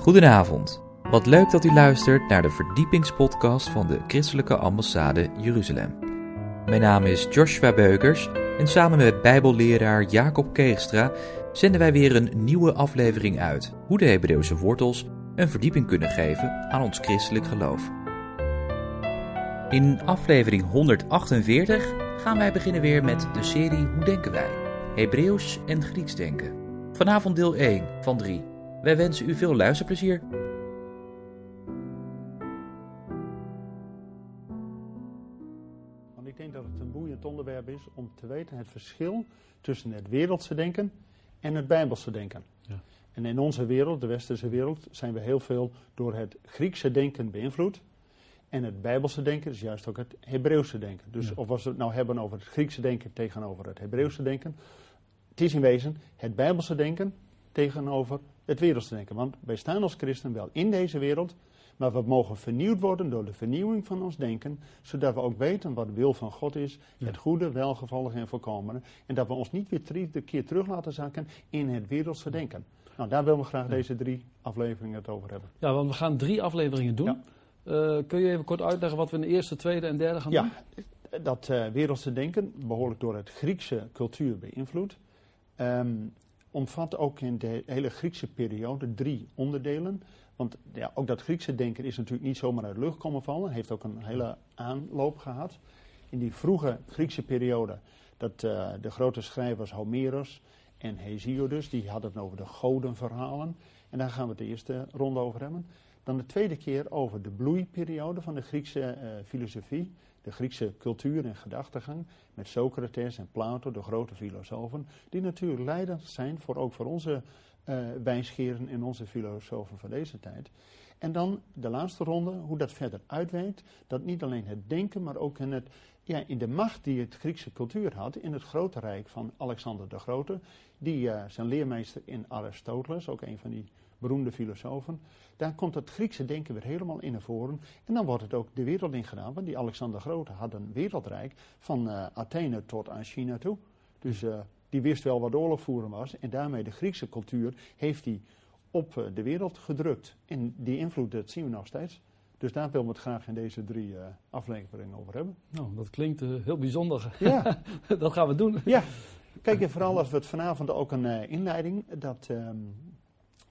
Goedenavond. Wat leuk dat u luistert naar de verdiepingspodcast van de Christelijke Ambassade Jeruzalem. Mijn naam is Joshua Beukers en samen met Bijbelleraar Jacob Keegstra zenden wij weer een nieuwe aflevering uit hoe de Hebreeuwse wortels een verdieping kunnen geven aan ons christelijk geloof. In aflevering 148 gaan wij beginnen weer met de serie Hoe denken wij? Hebreeuws en Grieks denken. Vanavond deel 1 van 3. Wij wensen u veel luisterplezier. Want ik denk dat het een boeiend onderwerp is om te weten het verschil tussen het wereldse denken en het bijbelse denken. Ja. En in onze wereld, de westerse wereld, zijn we heel veel door het Griekse denken beïnvloed. En het bijbelse denken is juist ook het Hebreeuwse denken. Dus Ja. of als we het nou hebben over het Griekse denken tegenover het Hebreeuwse denken. Het is in wezen het bijbelse denken tegenover het wereldse denken. Want wij staan als christen wel in deze wereld, maar we mogen vernieuwd worden door de vernieuwing van ons denken, zodat we ook weten wat de wil van God is, Ja. het goede, welgevallige en voorkomende. En dat we ons niet weer drie de keer terug laten zakken in het wereldse denken. Nou, daar willen we graag deze drie afleveringen het over hebben. Ja, want we gaan drie afleveringen doen. Ja. Eh, kun je even kort uitleggen wat we in de eerste, tweede en derde gaan doen? Ja, dat eh, wereldse denken, behoorlijk door het Griekse cultuur beïnvloed, ehm, omvat ook in de hele Griekse periode drie onderdelen. Want ja, ook dat Griekse denken is natuurlijk niet zomaar uit de lucht komen vallen, heeft ook een hele aanloop gehad. In die vroege Griekse periode, dat eh, de grote schrijvers Homerus en Hesiodus, die hadden het over de godenverhalen. En daar gaan we het de eerste ronde over hebben. Dan de tweede keer over de bloeiperiode van de Griekse eh, filosofie, de Griekse cultuur en gedachtegang, met Socrates en Plato, de grote filosofen, die natuurlijk leidend zijn voor ook voor onze eh wijsgeren en onze filosofen van deze tijd. En dan de laatste ronde, hoe dat verder uitwerkt, dat niet alleen het denken, maar ook in, het, ja, in de macht die het Griekse cultuur had in het grote rijk van Alexander de Grote, die eh, zijn leermeester in Aristoteles, ook een van die beroemde filosofen, daar komt het Griekse denken weer helemaal in naar voren. En dan wordt het ook de wereld ingedaan, want die Alexander de Grote had een wereldrijk van eh, Athene tot aan China toe. Dus eh, die wist wel wat oorlog voeren was. En daarmee de Griekse cultuur heeft hij op eh, de wereld gedrukt. En die invloed, dat zien we nog steeds. Dus daar willen we het graag in deze drie afleveringen over hebben. Nou, dat klinkt heel bijzonder. Ja, dat gaan we doen. ja. Kijk, en vooral als we het vanavond ook een inleiding, dat, ehm,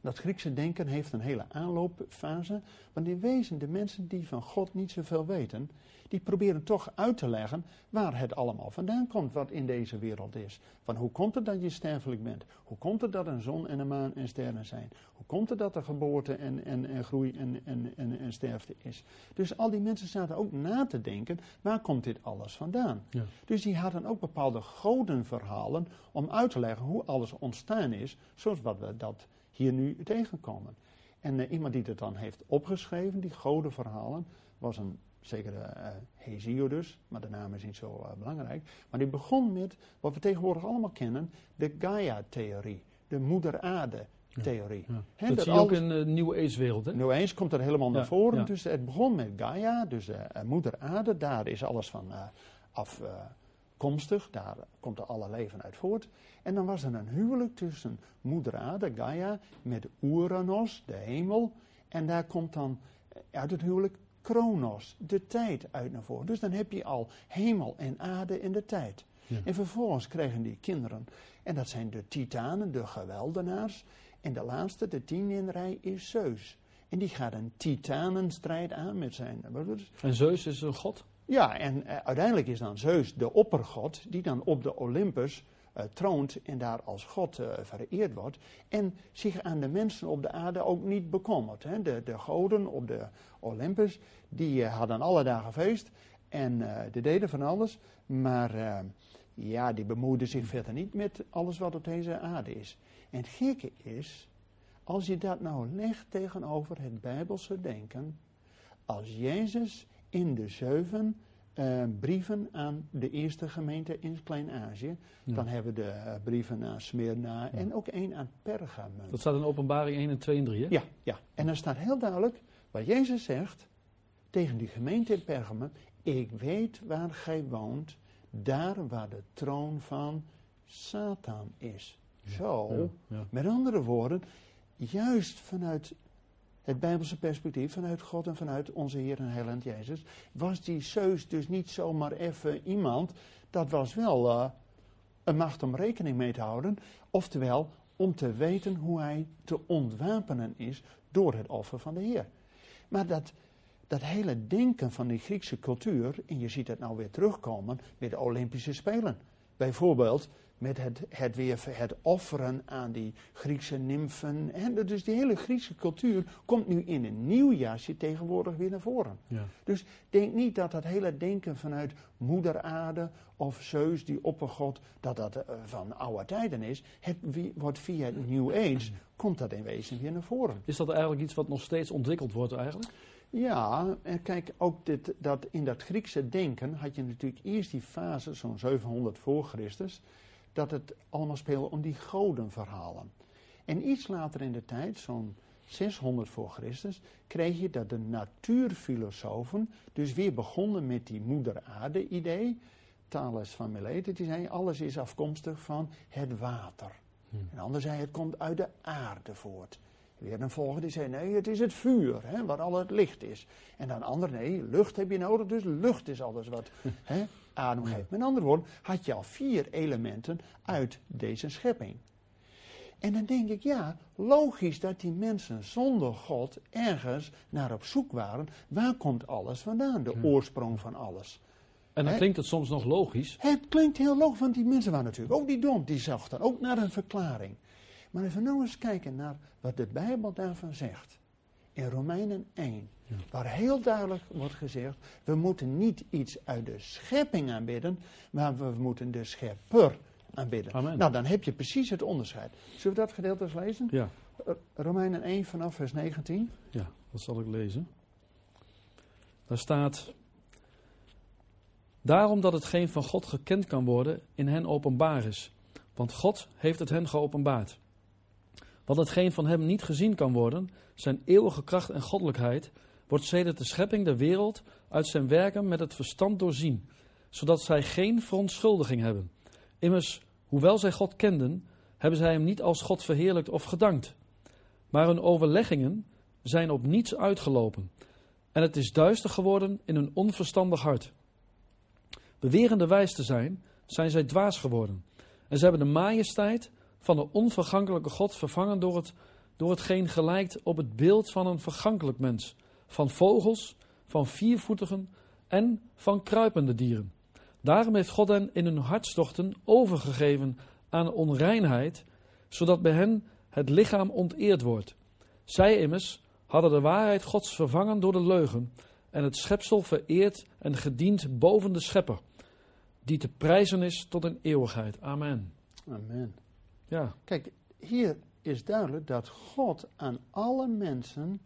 dat Griekse denken heeft een hele aanloopfase. Want in wezen, de mensen die van God niet zoveel weten, die proberen toch uit te leggen waar het allemaal vandaan komt wat in deze wereld is. Van hoe komt het dat je sterfelijk bent? Hoe komt het dat een zon en een maan en sterren zijn? Hoe komt het dat er geboorte en, en, en groei en, en, en, en sterfte is? Dus al die mensen zaten ook na te denken, waar komt dit alles vandaan? Ja. Dus die hadden ook bepaalde godenverhalen om uit te leggen hoe alles ontstaan is, zoals wat we dat hier nu tegenkomen. En eh, iemand die dat dan heeft opgeschreven, die godenverhalen, was een zekere eh Hesiodus, maar de naam is niet zo eh, belangrijk. Maar die begon met wat we tegenwoordig allemaal kennen, de Gaia-theorie, de moeder aarde-theorie. Ja. Hè, dat dat zie je ook in de nieuwe Ace-wereld, hè? nu eens komt er helemaal naar voren. Dus het begon met Gaia, dus moeder aarde. Daar is alles van eh, afkomstig. daar komt er alle leven uit voort. En dan was er een huwelijk tussen moeder aarde, Gaia, met Uranus, de hemel. En daar komt dan uit het huwelijk Kronos, de tijd, uit naar voren. Dus dan heb je al hemel en aarde in de tijd. Ja. En vervolgens krijgen die kinderen, en dat zijn de titanen, de geweldenaars. En de laatste, de tien in de rij, is Zeus. En die gaat een titanenstrijd aan met zijn broeders. En Zeus is een god. Ja, en eh, uiteindelijk is dan Zeus de oppergod, die dan op de Olympus eh, troont en daar als god eh, vereerd wordt. En zich aan de mensen op de aarde ook niet bekommert. Hè. De, de goden op de Olympus, die hadden alle dagen feest en die deden van alles. Maar ja, die bemoeiden zich verder niet met alles wat op deze aarde is. En het gekke is, als je dat nou legt tegenover het Bijbelse denken, als Jezus in de zeven eh, brieven aan de eerste gemeente in Klein-Azië, Ja. dan hebben we de eh, brieven aan Smyrna en ook één aan Pergamum. Dat staat in openbaring 1 en 2 en 3, hè? Ja, ja, en dan staat heel duidelijk wat Jezus zegt tegen die gemeente in Pergamum. Ik weet waar gij woont, daar waar de troon van Satan is. Zo, met andere woorden, juist vanuit het Bijbelse perspectief vanuit God en vanuit onze Heer en Heiland Jezus, was die Zeus dus niet zomaar even iemand. Dat was wel eh, een macht om rekening mee te houden. Oftewel, om te weten hoe hij te ontwapenen is door het offer van de Heer. Maar dat, dat hele denken van die Griekse cultuur, en je ziet het nou weer terugkomen met de Olympische Spelen. Bijvoorbeeld met het, het weer het offeren aan die Griekse nymfen. En dus die hele Griekse cultuur komt nu in een nieuw jasje tegenwoordig weer naar voren. Ja. Dus denk niet dat dat hele denken vanuit moeder aarde of Zeus, die oppergod, dat dat eh, van oude tijden is. Het wordt via het New Age, komt dat in wezen weer naar voren. Is dat eigenlijk iets wat nog steeds ontwikkeld wordt eigenlijk? Ja, en kijk, ook dit, dat in dat Griekse denken had je natuurlijk eerst die fase, zo'n 700 voor Christus, dat het allemaal speelde om die godenverhalen. En iets later in de tijd, zo'n 600 voor Christus, kreeg je dat de natuurfilosofen dus weer begonnen met die moeder aarde idee. Thales van Miletus, die zei alles is afkomstig van het water. En de ander zei het komt uit de aarde voort. Weer een volgende die zei nee, het is het vuur, hè, waar al het licht is. En dan een ander nee, lucht heb je nodig, dus lucht is alles wat hè, adem geeft. Met andere woorden, had je al vier elementen uit deze schepping. En dan denk ik, ja, logisch dat die mensen zonder God ergens naar op zoek waren. Waar komt alles vandaan? De oorsprong van alles. En dan klinkt het soms nog logisch. Het klinkt heel logisch, want die mensen waren natuurlijk ook niet dom. Die zochten ook naar een verklaring. Maar even nou eens kijken naar wat de Bijbel daarvan zegt. In Romeinen 1, waar heel duidelijk wordt gezegd: we moeten niet iets uit de schepping aanbidden, maar we moeten de schepper aanbidden. Amen. Nou, dan heb je precies het onderscheid. Zullen we dat gedeelte eens lezen? Ja, R- Romeinen 1 vanaf vers 19. ja, dat zal ik lezen. Daar staat. Daarom dat hetgeen van God gekend kan worden in hen openbaar is. Want God heeft het hen geopenbaard. Want hetgeen van hem niet gezien kan worden, zijn eeuwige kracht en goddelijkheid, wordt sedert de schepping der wereld uit zijn werken met het verstand doorzien, zodat zij geen verontschuldiging hebben. Immers, hoewel zij God kenden, hebben zij hem niet als God verheerlijkt of gedankt. Maar hun overleggingen zijn op niets uitgelopen, en het is duister geworden in hun onverstandig hart. Bewerende wijs te zijn, zijn zij dwaas geworden. En ze hebben de majesteit van de onvergankelijke God vervangen door, het, door hetgeen gelijkt op het beeld van een vergankelijk mens. Van vogels, van viervoetigen en van kruipende dieren. Daarom heeft God hen in hun hartstochten overgegeven aan onreinheid, zodat bij hen het lichaam onteerd wordt. Zij immers hadden de waarheid Gods vervangen door de leugen en het schepsel vereerd en gediend boven de schepper, die te prijzen is tot een eeuwigheid. Amen. Amen. Ja, Kijk, hier is duidelijk dat God aan alle mensen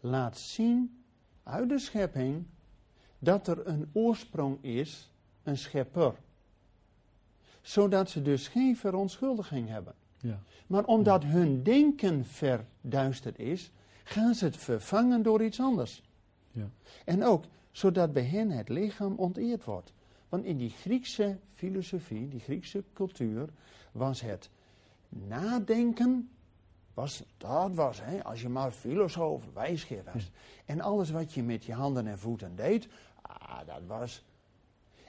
laat zien uit de schepping dat er een oorsprong is, een schepper. Zodat ze dus geen verontschuldiging hebben. ja, Maar omdat hun denken verduisterd is, gaan ze het vervangen door iets anders. ja. En ook zodat bij hen het lichaam onteerd wordt. Want in die Griekse filosofie, die Griekse cultuur, was het nadenken, was, dat was, hè, als je maar filosoof, wijsgeer was. En alles wat je met je handen en voeten deed, ah, dat was.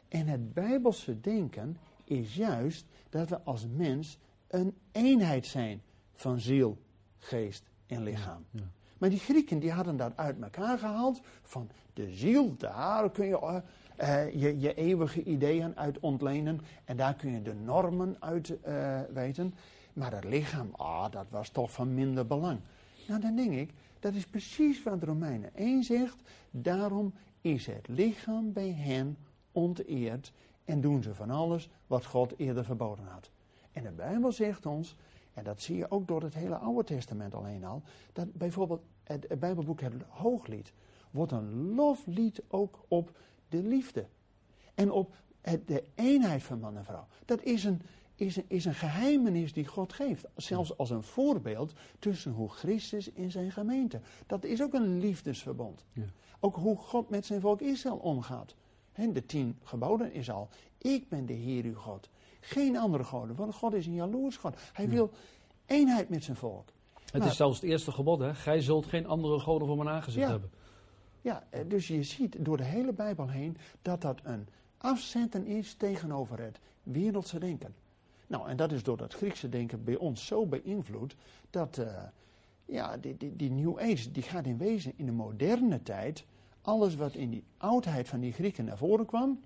En het bijbelse denken is juist dat we als mens een eenheid zijn van ziel, geest en lichaam. ja. Maar die Grieken die hadden dat uit elkaar gehaald. Van de ziel, daar kun je eh, eh, je, je eeuwige ideeën uit ontlenen. En daar kun je de normen uit eh, weten. Maar het lichaam, ah, dat was toch van minder belang. Nou, dan denk ik, dat is precies wat Romeinen 1 zegt. Daarom is het lichaam bij hen onteerd. En doen ze van alles wat God eerder verboden had. En de Bijbel zegt ons, en dat zie je ook door het hele Oude Testament alleen al, dat bijvoorbeeld het, Bijbelboek het Hooglied wordt een loflied ook op de liefde. En op de eenheid van man en vrouw. Dat is een, is, een, is een geheimenis die God geeft. Zelfs als een voorbeeld tussen hoe Christus in zijn gemeente. Dat is ook een liefdesverbond. Ja. Ook hoe God met zijn volk Israël omgaat. Hè, de tien geboden is al. Ik ben de Heer uw God. Geen andere goden, want God is een jaloers God. Hij wil eenheid met zijn volk. Het Maar- is zelfs het eerste gebod, hè? Gij zult geen andere goden voor mijn aangezicht Ja. hebben. Ja, eh, dus je ziet door de hele Bijbel heen dat dat een afzetten is tegenover het wereldse denken. Nou, en dat is door dat Griekse denken bij ons zo beïnvloed dat eh, ja, die, die, die New Age die gaat in wezen in de moderne tijd alles wat in die oudheid van die Grieken naar voren kwam,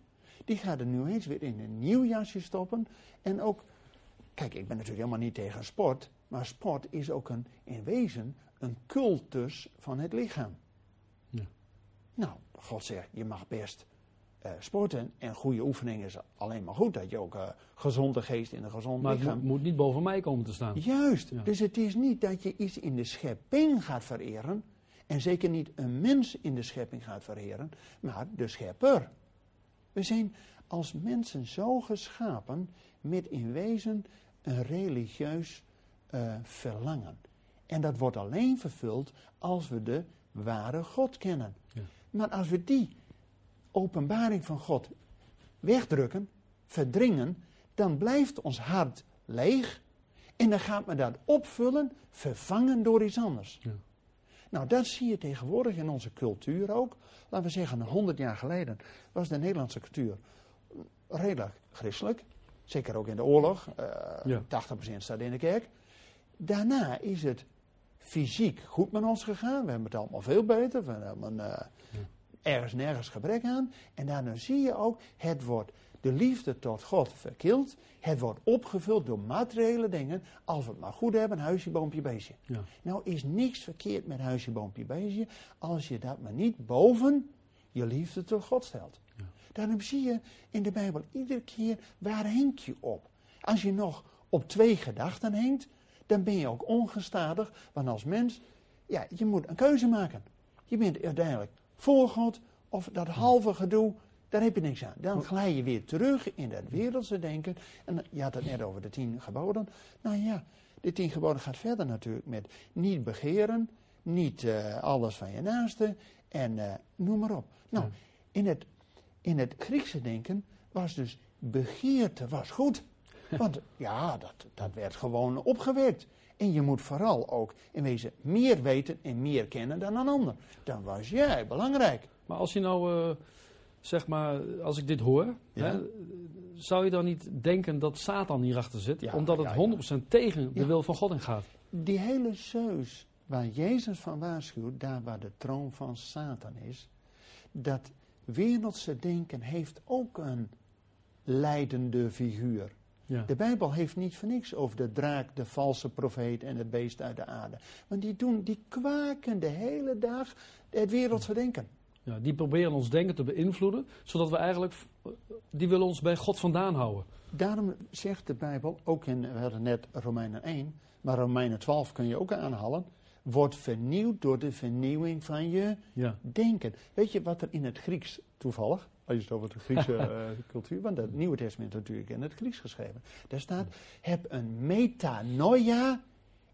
die gaat de New Age weer in een nieuw jasje stoppen. En ook, kijk, ik ben natuurlijk helemaal niet tegen sport, maar sport is ook een, in wezen een cultus van het lichaam. Ja. Nou, God zegt, je mag best eh, sporten en goede oefeningen is alleen maar goed. Dat je ook eh gezonde geest in een gezond Maar het lichaam. moet, moet niet boven mij komen te staan. Juist. Ja. Dus het is niet dat je iets in de schepping gaat vereren. En zeker niet een mens in de schepping gaat vereren. Maar de schepper. We zijn als mensen zo geschapen met in wezen een religieus eh, verlangen. En dat wordt alleen vervuld als we de ware God kennen. Ja. Maar als we die openbaring van God wegdrukken, verdringen, dan blijft ons hart leeg. En dan gaat men dat opvullen, vervangen door iets anders. Ja. Nou, dat zie je tegenwoordig in onze cultuur ook. Laten we zeggen, 100 jaar geleden was de Nederlandse cultuur redelijk christelijk. Zeker ook in de oorlog. eh Ja. 80% staat in de kerk. Daarna is het fysiek goed met ons gegaan. We hebben het allemaal veel beter. We hebben eh, ergens nergens gebrek aan. En daarna zie je ook, het wordt de liefde tot God verkild. Het wordt opgevuld door materiële dingen. Als we het maar goed hebben, huisje, boompje, beestje. Ja. Nou is niks verkeerd met huisje, boompje, beestje. Als je dat maar niet boven je liefde tot God stelt. Ja. Daarom zie je in de Bijbel iedere keer waar henk je op. Als je nog op twee gedachten hengt, dan ben je ook ongestadig. Want als mens, ja, je moet een keuze maken. Je bent uiteindelijk voor God of dat halve gedoe, daar heb je niks aan. Dan glij je weer terug in dat wereldse denken. En je had het net over de tien geboden. Nou ja, de tien geboden gaat verder natuurlijk met niet begeren, niet eh, alles van je naaste en eh, noem maar op. Nou, in het, in het Griekse denken was dus begeerte was goed. Want ja, dat, dat werd gewoon opgewekt. En je moet vooral ook in wezen meer weten en meer kennen dan een ander. Dan was jij belangrijk. Maar als je nou, eh, zeg maar, als ik dit hoor, Ja. hè, zou je dan niet denken dat Satan hierachter zit? Ja, omdat het ja, ja. 100% tegen de wil van God ingaat. Die hele zeus waar Jezus van waarschuwt, daar waar de troon van Satan is, dat wereldse denken heeft ook een leidende figuur. Ja. De Bijbel heeft niet voor niks over de draak, de valse profeet en het beest uit de aarde. Want die, doen, die kwaken de hele dag het wereldse denken. Ja, die proberen ons denken te beïnvloeden, zodat we eigenlijk, die willen ons bij God vandaan houden. Daarom zegt de Bijbel, ook in, we hadden net Romeinen 1, maar Romeinen 12 kun je ook aanhalen, wordt vernieuwd door de vernieuwing van je Ja. denken. Weet je wat er in het Grieks toevallig, als je het over de Griekse eh, cultuur, want het Nieuwe Testament is natuurlijk in het Grieks geschreven. Daar staat, heb een metanoia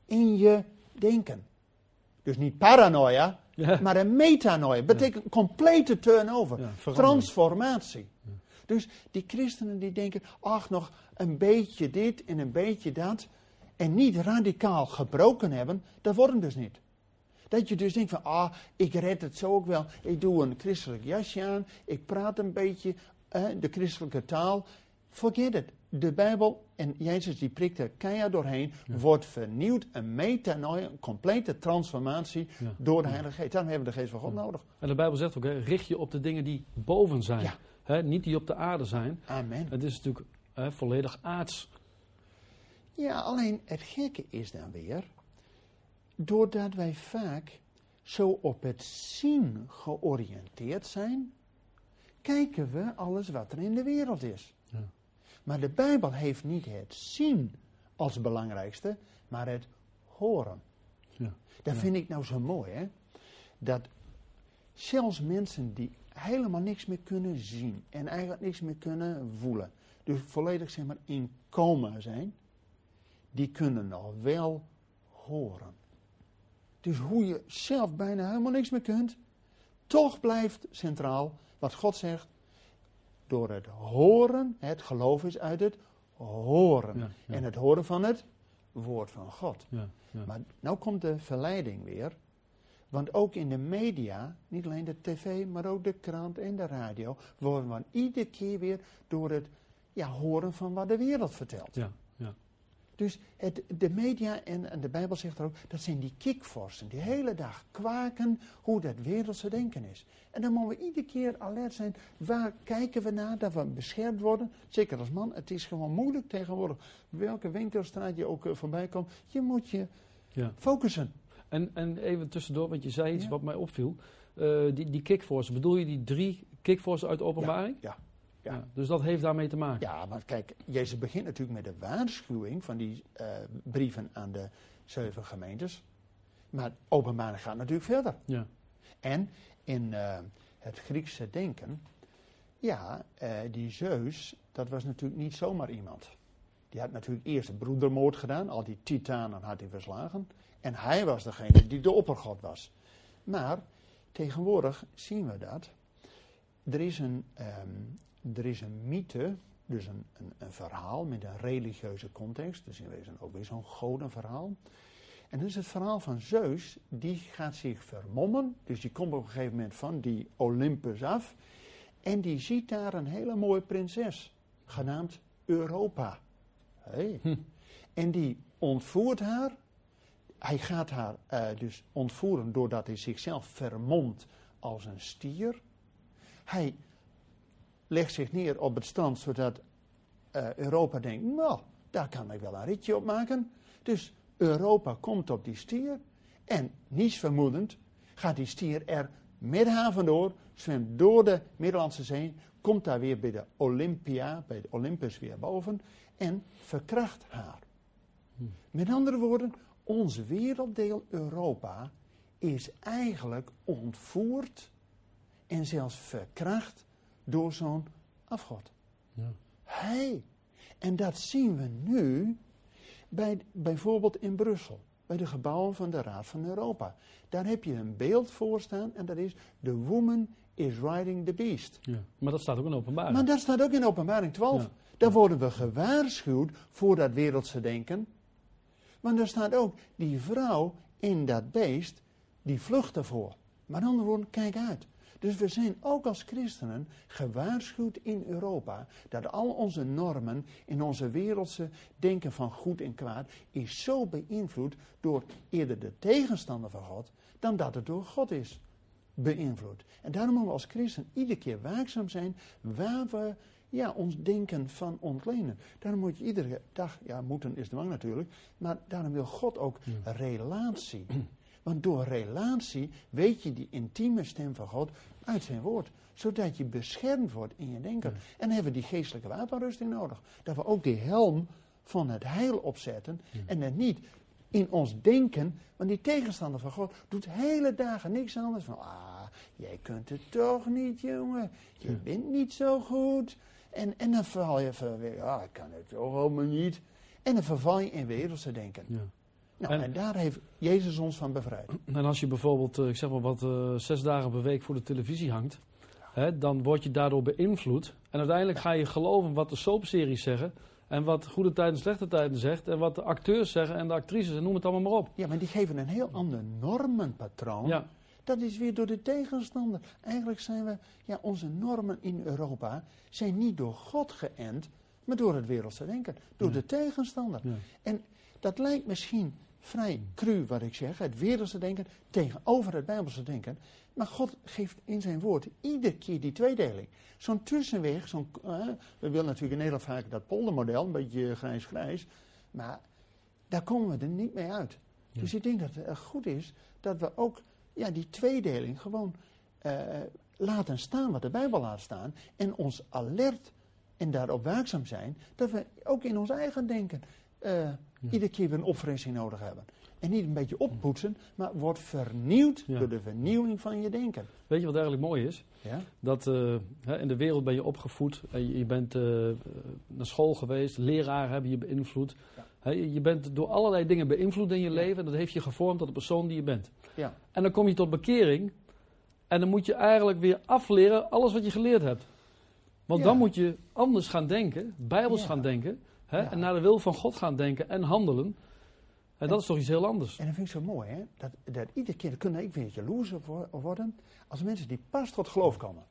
in je denken. Dus niet paranoia, Ja. maar een metanoia. Betekent complete turnover. Ja, transformatie. Dus die christenen die denken, ach nog een beetje dit en een beetje dat. En niet radicaal gebroken hebben, dat wordt hem dus niet. Dat je dus denkt van, ah, ik red het zo ook wel. Ik doe een christelijk jasje aan, ik praat een beetje eh, de christelijke taal. Forget it. De Bijbel, en Jezus die prikt er keihard doorheen, wordt vernieuwd. Een metanoia, een complete transformatie Ja. door de Heilige Geest. Daarom hebben we de Geest van God nodig. En de Bijbel zegt ook, hè, richt je op de dingen die boven zijn. Hè, niet die op de aarde zijn. Amen. Het is natuurlijk hè, volledig aards. Ja, alleen het gekke is dan weer, doordat wij vaak zo op het zien georiënteerd zijn, kijken we alles wat er in de wereld is. Ja. Maar de Bijbel heeft niet het zien als belangrijkste, maar het horen. Ja. Dat Ja. vind ik nou zo mooi, hè? Dat zelfs mensen die helemaal niks meer kunnen zien en eigenlijk niks meer kunnen voelen, dus volledig zeg maar in coma zijn, die kunnen nog wel horen. Dus hoe je zelf bijna helemaal niks meer kunt, toch blijft centraal wat God zegt. Door het horen, het geloof is uit het horen. Ja, ja. En het horen van het woord van God. Ja, ja. Maar nou komt de verleiding weer. Want ook in de media, niet alleen de tv, maar ook de krant en de radio, worden we iedere keer weer door het ja, horen van wat de wereld vertelt. Dus het, de media en, en de Bijbel zegt er ook, dat zijn die kikvorsten die hele dag kwaken hoe dat wereldse denken is. En dan moeten we iedere keer alert zijn, waar kijken we naar, dat we beschermd worden. Zeker als man, het is gewoon moeilijk tegenwoordig. Welke winkelstraat je ook eh, voorbij komt, je moet je ja. focussen. En, en even tussendoor, want je zei iets Ja. wat mij opviel. Eh, die, die kickforce, bedoel je die drie kickforces uit de openbaring? Ja, ja. Ja, Dus dat heeft daarmee te maken? Ja, maar kijk, Jezus begint natuurlijk met de waarschuwing van die eh, brieven aan de zeven gemeentes. Maar openbaring gaat natuurlijk verder. Ja. En in eh, het Griekse denken, ja, eh, die Zeus, dat was natuurlijk niet zomaar iemand. Die had natuurlijk eerst een broedermoord gedaan, al die titanen had hij verslagen. En hij was degene die de oppergod was. Maar tegenwoordig zien we dat. Er is een, ehm, er is een mythe, dus een, een, een verhaal met een religieuze context. Dus in wezen ook weer zo'n godenverhaal. En dat is het verhaal van Zeus, die gaat zich vermommen. Dus die komt op een gegeven moment van die Olympus af. En die ziet daar een hele mooie prinses, genaamd Europa. Hey. Hm. En die ontvoert haar. Hij gaat haar eh, dus ontvoeren doordat hij zichzelf vermomt als een stier. Hij legt zich neer op het strand zodat eh, Europa denkt, nou, daar kan ik wel een ritje op maken. Dus Europa komt op die stier en niets vermoedend gaat die stier er met haar vandoor, zwemt door de Middellandse Zee, komt daar weer bij de Olympia, bij de Olympus weer boven en verkracht haar. Met andere woorden, ons werelddeel Europa is eigenlijk ontvoerd en zelfs verkracht door zo'n afgod. Ja. Hey, en dat zien we nu bij, bijvoorbeeld in Brussel, bij de gebouwen van de Raad van Europa. Daar heb je een beeld voor staan en dat is: The woman is riding the beast. Ja. Maar dat staat ook in openbaring. Maar dat staat ook in Openbaring 12. Ja. Daar worden we gewaarschuwd voor dat wereldse denken. Maar daar staat ook die vrouw in dat beest, die vlucht ervoor. Maar andere woorden, kijk uit. Dus we zijn ook als christenen gewaarschuwd in Europa dat al onze normen in onze wereldse denken van goed en kwaad is zo beïnvloed door eerder de tegenstander van God dan dat het door God is beïnvloed. En daarom moeten we als christen iedere keer waakzaam zijn waar we ja, ons denken van ontlenen. Daarom moet je iedere dag, ja, moeten is de wang natuurlijk, maar daarom wil God ook relatie. Want door relatie weet je die intieme stem van God uit zijn woord. Zodat je beschermd wordt in je denken. En hebben we die geestelijke wapenrusting nodig. Dat we ook die helm van het heil opzetten. En het niet in ons denken. Want die tegenstander van God doet hele dagen niks anders van. Ah, jij kunt het toch niet, jongen. Je bent niet zo goed. En, en dan val je van weer, ah, ik kan het toch allemaal niet. En dan verval je in wereldse denken. Ja. Nou, En- en, daar heeft Jezus ons van bevrijd. En als je bijvoorbeeld, eh, ik zeg maar wat, eh, zes dagen per week voor de televisie hangt, hè, dan word je daardoor beïnvloed. En uiteindelijk ga je geloven wat de soapseries zeggen. En wat goede tijden en slechte tijden zegt. En wat de acteurs zeggen en de actrices en noem het allemaal maar op. Ja, maar die geven een heel ander normenpatroon. Ja, Dat is weer door de tegenstander. Eigenlijk zijn we, ja, onze normen in Europa zijn niet door God geënt, maar door het wereldse denken. Door de tegenstander. ja. En dat lijkt misschien vrij cru wat ik zeg, het wereldse denken tegenover het bijbelse denken. Maar God geeft in zijn woord iedere keer die tweedeling. Zo'n tussenweg, zo'n, eh, we willen natuurlijk in Nederland vaak dat poldermodel, een beetje grijs-grijs. Maar daar komen we er niet mee uit. Ja. Dus ik denk dat het goed is dat we ook ja, die tweedeling gewoon eh, laten staan wat de Bijbel laat staan. En ons alert en daarop waakzaam zijn dat we ook in ons eigen denken eh, iedere keer weer een opfrissing nodig hebben. En niet een beetje oppoetsen, maar wordt vernieuwd Ja. door de vernieuwing van je denken. Weet je wat eigenlijk mooi is? Ja? Dat eh, in de wereld ben je opgevoed. En je, bent eh, naar school geweest. Leraren hebben je beïnvloed. Ja. Je bent door allerlei dingen beïnvloed in je leven. En dat heeft je gevormd tot de persoon die je bent. Ja. En dan kom je tot bekering. En dan moet je eigenlijk weer afleren alles wat je geleerd hebt. Want dan moet je anders gaan denken. Bijbels gaan denken. Hè, Ja. En naar de wil van God gaan denken en handelen. En dat is toch iets heel anders? En dat vind ik zo mooi, hè? Dat, dat iedere keer, kunnen ik weer jaloers wo- worden, als mensen die pas tot geloof komen.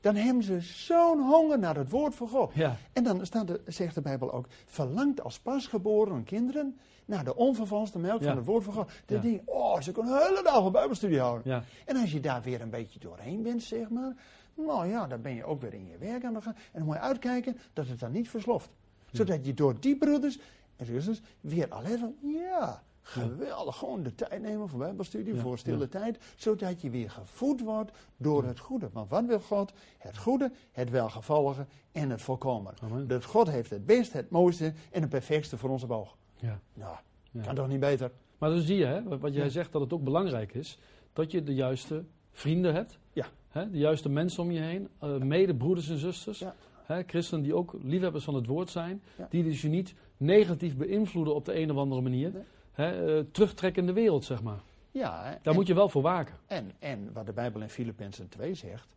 Dan hebben ze zo'n honger naar het woord van God. Ja. En dan staat de, zegt de Bijbel ook, verlangt als pasgeboren kinderen naar de onvervalste melk Ja. van het woord van God. Dan denk je, oh, ze kunnen een hele dag een bijbelstudie houden. Ja. En als je daar weer een beetje doorheen bent, zeg maar, nou ja, dan ben je ook weer in je werk aan de gang. En dan moet je uitkijken dat het dan niet versloft. Zodat je door die broeders en zusters weer alleen van, ja, geweldig, gewoon de tijd nemen voor bijbelstudie, voor stille tijd. Zodat je weer gevoed wordt door het goede. Want wat wil God? Het goede, het welgevallige en het volkomen. Dat God heeft het beste, het mooiste en het perfectste voor onze boog. Ja. Nou, kan toch niet beter? Maar dan zie je, hè, wat jij zegt, dat het ook belangrijk is dat je de juiste vrienden hebt. Ja. Hè, de juiste mensen om je heen, eh medebroeders en zusters. Ja. Hè, christenen die ook liefhebbers van het woord zijn. Ja. Die dus je niet negatief beïnvloeden op de een of andere manier. Nee. Hè, eh, terugtrekken in de wereld, zeg maar. Ja, hè, Daar en- moet je wel voor waken. En, en wat de Bijbel in Filippenzen 2 zegt,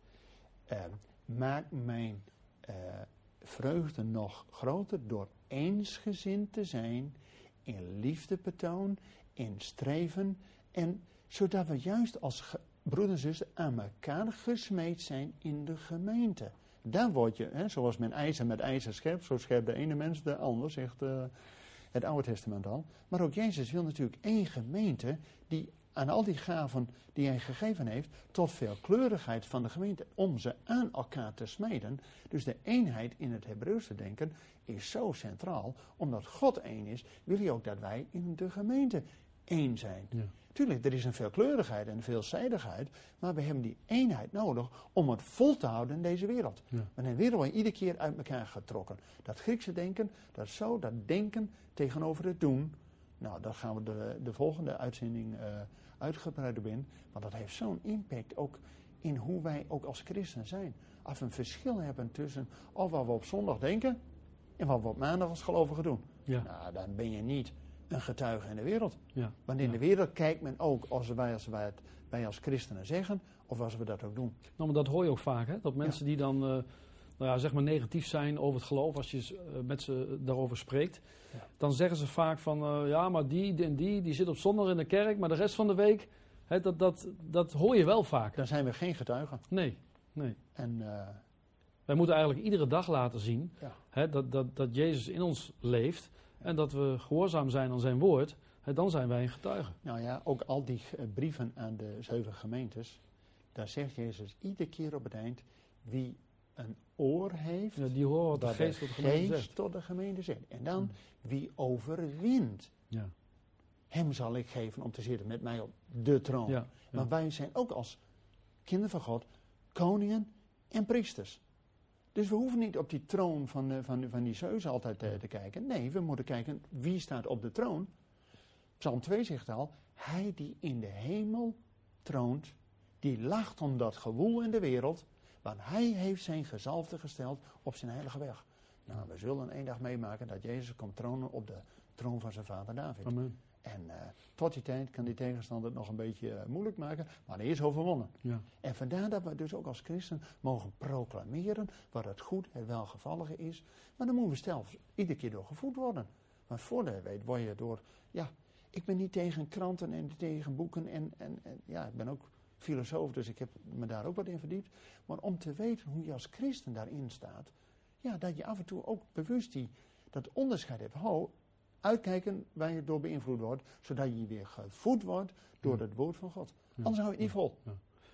eh, maak mijn eh, vreugde nog groter door eensgezind te zijn, in liefdebetoon, in streven, en zodat we juist als broeders en zusters aan elkaar gesmeed zijn in de gemeente. Daar word je, hè, zoals men ijzer met ijzer scherpt, zo scherpt de ene mens de ander, zegt eh, het Oude Testament al. Maar ook Jezus wil natuurlijk één gemeente die aan al die gaven die hij gegeven heeft, tot veelkleurigheid van de gemeente, om ze aan elkaar te smeden. Dus de eenheid in het Hebreeuwse denken is zo centraal, omdat God één is, wil hij ook dat wij in de gemeente één zijn. Ja. Tuurlijk, er is een veelkleurigheid en veelzijdigheid, maar we hebben die eenheid nodig om het vol te houden in deze wereld. Ja. Want in de wereld wordt iedere keer uit elkaar getrokken. Dat Griekse denken, dat zo, dat denken tegenover het doen. Nou, daar gaan we de, de volgende uitzending eh uitgebreid op in. Want dat heeft zo'n impact ook in hoe wij ook als christen zijn. Als we een verschil hebben tussen of wat we op zondag denken en wat we op maandag als gelovigen doen. Ja. Nou, dan ben je niet een getuige in de wereld. Ja. Want in Ja. de wereld kijkt men ook als wij als, wij het, wij als christenen zeggen, of als we dat ook doen. Nou, maar dat hoor je ook vaak, hè? Dat mensen die dan, eh, nou ja, zeg maar negatief zijn over het geloof, als je eh, met ze daarover spreekt, dan zeggen ze vaak van, eh, ja, maar die en die, die zit op zondag in de kerk, maar de rest van de week, hè, dat, dat, dat hoor je wel vaak. Dan zijn we geen getuigen. Nee, nee. En Wij moeten eigenlijk iedere dag laten zien hè, dat, dat, dat Jezus in ons leeft en dat we gehoorzaam zijn aan zijn woord, hè, dan zijn wij een getuige. nou ja, ook al die eh, brieven aan de zeven gemeentes, daar zegt Jezus iedere keer op het eind, wie een oor heeft, Ja, die wat de geest tot de gemeente geest zegt. tot de gemeente zegt. En dan, wie overwint, Ja, hem zal ik geven om te zitten met mij op de troon. ja. Maar wij zijn ook als kinderen van God koningen en priesters. Dus we hoeven niet op die troon van, eh, van, van die Zeus altijd eh, te kijken. Nee, we moeten kijken wie staat op de troon. Psalm 2 zegt al, hij die in de hemel troont, die lacht om dat gewoel in de wereld, want hij heeft zijn gezalfde gesteld op zijn heilige weg. Nou, we zullen een dag meemaken dat Jezus komt tronen op de troon van zijn vader David. Amen. En eh, tot die tijd kan die tegenstander het nog een beetje eh, moeilijk maken, maar hij is overwonnen. Ja. En vandaar dat we dus ook als christen mogen proclameren wat het goed, het welgevallige is. Maar dan moeten we zelf iedere keer door gevoed worden. Maar voordat je weet, word je door, ja, ik ben niet tegen kranten en tegen boeken en, en, en ja, ik ben ook filosoof, dus ik heb me daar ook wat in verdiept. Maar om te weten hoe je als christen daarin staat, ja, dat je af en toe ook bewust die, dat onderscheid hebt. Ho, uitkijken waar je door beïnvloed wordt, zodat je weer gevoed wordt door het woord van God. Anders hou je het niet vol.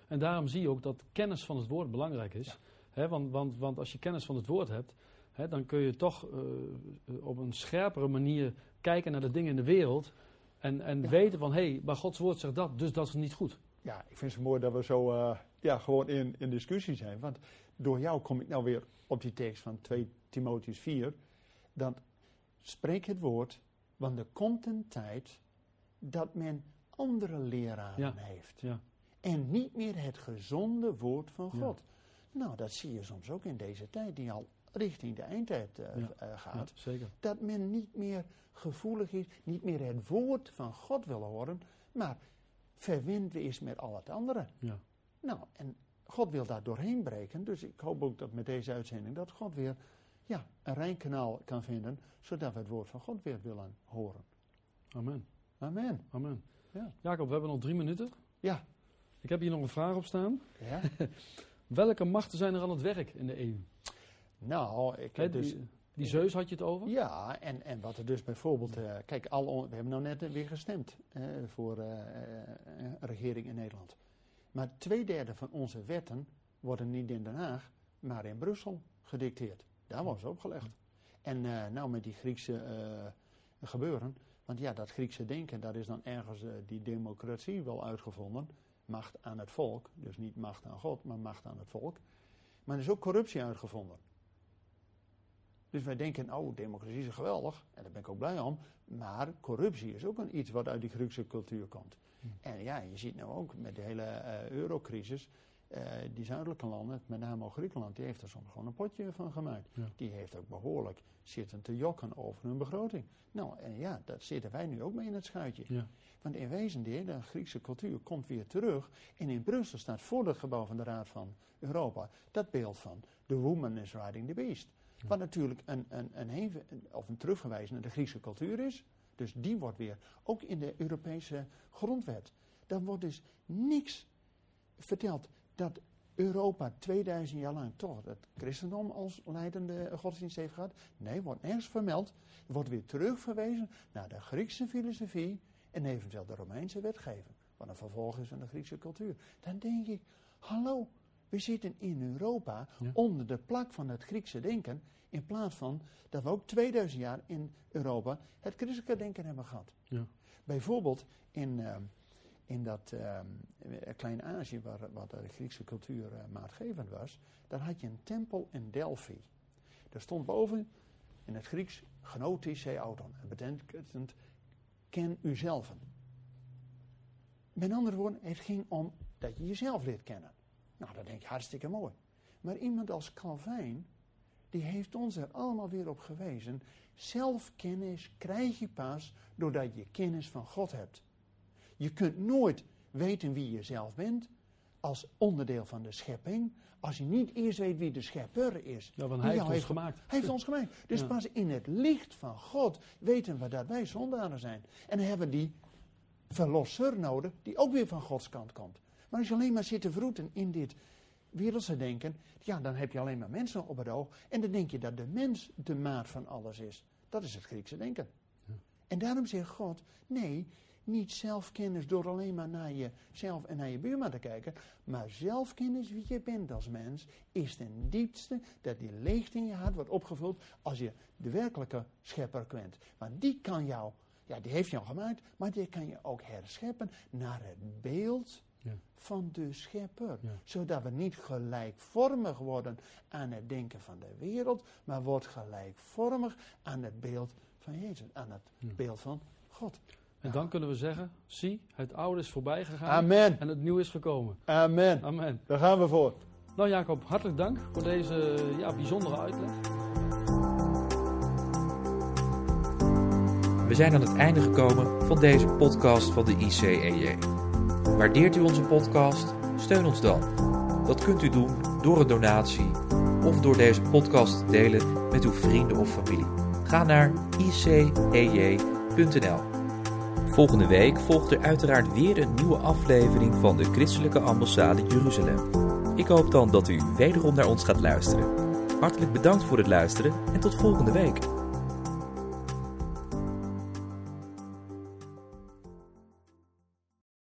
En daarom zie je ook dat kennis van het woord belangrijk is. Want, want, want als je kennis van het woord hebt, dan kun je toch eh, eh, op een scherpere manier kijken naar de dingen in de wereld. En, en Ja. weten van, hé, hey, maar Gods woord zegt dat, dus dat is niet goed. Ja, ik vind het mooi dat we zo eh, ja, gewoon in, in discussie zijn. Want door jou kom ik nou weer op die tekst van 2 Timotheus 4. Dat spreek het woord, want er komt een tijd dat men andere leraren Ja. heeft. Ja. En niet meer het gezonde woord van Ja. God. Nou, dat zie je soms ook in deze tijd, die al richting de eindtijd eh, eh, gaat. zeker. Dat men niet meer gevoelig is, niet meer het woord van God wil horen, maar verwend is met al het andere. Ja. Nou, en God wil daar doorheen breken. Dus ik hoop ook dat met deze uitzending dat God weer ja, een Rijnkanaal kan vinden, zodat we het woord van God weer willen horen. Amen. Amen. Amen. Ja. Jacob, we hebben nog drie minuten. Ja. Ik heb hier nog een vraag op staan. ja. Welke machten zijn er aan het werk in de EU? nou, ik heb dus... die, die Zeus had je het over? Ja, en, en wat er dus bijvoorbeeld... eh, kijk, al on- we hebben nou net weer gestemd eh, voor eh, eh, een regering in Nederland. Maar twee derde van onze wetten worden niet in Den Haag, maar in Brussel gedicteerd. Daar was opgelegd. En eh, nou met die Griekse eh, gebeuren... Want ja, dat Griekse denken, daar is dan ergens eh, die democratie wel uitgevonden. Macht aan het volk. Dus niet macht aan God, maar macht aan het volk. Maar er is ook corruptie uitgevonden. Dus wij denken, oh, democratie is geweldig. En daar ben ik ook blij om. Maar corruptie is ook een iets wat uit die Griekse cultuur komt. En ja, je ziet nou ook met de hele eurocrisis. Eh, die zuidelijke landen, met name ook Griekenland, die heeft er soms gewoon een potje van gemaakt. Ja. Die heeft ook behoorlijk zitten te jokken over hun begroting. Nou, en ja, dat zitten wij nu ook mee in het schuitje. Ja. Want in wezen, de, Griekse cultuur komt weer terug. En in Brussel staat voor het gebouw van de Raad van Europa dat beeld van The Woman is Riding the Beast. Wat natuurlijk een, een, een, heven- of een terugverwijzing naar de Griekse cultuur is. Dus die wordt weer ook in de Europese grondwet. Daar wordt dus niks verteld dat Europa 2000 jaar lang toch het christendom als leidende godsdienst heeft gehad. Nee, wordt nergens vermeld. Er wordt weer terugverwezen naar de Griekse filosofie en eventueel de Romeinse wetgeving. Wat een vervolg is van de Griekse cultuur. Dan denk ik, hallo, we zitten in Europa Ja. onder de plak van het Griekse denken. In plaats van dat we ook 2000 jaar in Europa het christelijke denken hebben gehad. Ja. Bijvoorbeeld in, ehm, in dat ehm Klein-Azië, waar, waar de Griekse cultuur eh, maatgevend was, daar had je een tempel in Delphi. Daar stond boven in het Grieks genotische auton. Dat betekent ken uzelf. Met andere woorden, het ging om dat je jezelf leert kennen. Nou, dat denk je hartstikke mooi. Maar iemand als Calvijn, die heeft ons er allemaal weer op gewezen. Zelfkennis krijg je pas doordat je kennis van God hebt. Je kunt nooit weten wie je zelf bent als onderdeel van de schepping, als je niet eerst weet wie de schepper is. Ja, want hij heeft ons gemaakt. Hij heeft ons gemaakt. Dus Ja. pas in het licht van God weten we dat wij zondaren zijn. En dan hebben we die verlosser nodig, die ook weer van Gods kant komt. Maar als je alleen maar zit te vroeten in dit wereldse denken, ja, dan heb je alleen maar mensen op het oog. En dan denk je dat de mens de maat van alles is. Dat is het Griekse denken. En daarom zegt God, nee, niet zelfkennis door alleen maar naar jezelf en naar je buurman te kijken, maar zelfkennis wie je bent als mens, is ten diepste dat die leegte in je hart wordt opgevuld als je de werkelijke schepper kent. Want die kan jou, ja, die heeft jou gemaakt, maar die kan je ook herscheppen naar het beeld Ja. van de schepper. Ja. Zodat we niet gelijkvormig worden aan het denken van de wereld, maar wordt gelijkvormig aan het beeld van Jezus, aan het Ja. beeld van God. En dan kunnen we zeggen, zie, het oude is voorbij gegaan Amen. en het nieuwe is gekomen. Amen. Amen. Daar gaan we voor. Nou Jacob, hartelijk dank voor deze ja, bijzondere uitleg. We zijn aan het einde gekomen van deze podcast van de ICEJ. Waardeert u onze podcast? Steun ons dan. Dat kunt u doen door een donatie of door deze podcast te delen met uw vrienden of familie. Ga naar icej.nl. Volgende week volgt er uiteraard weer een nieuwe aflevering van de Christelijke Ambassade Jeruzalem. Ik hoop dan dat u wederom naar ons gaat luisteren. Hartelijk bedankt voor het luisteren en tot volgende week.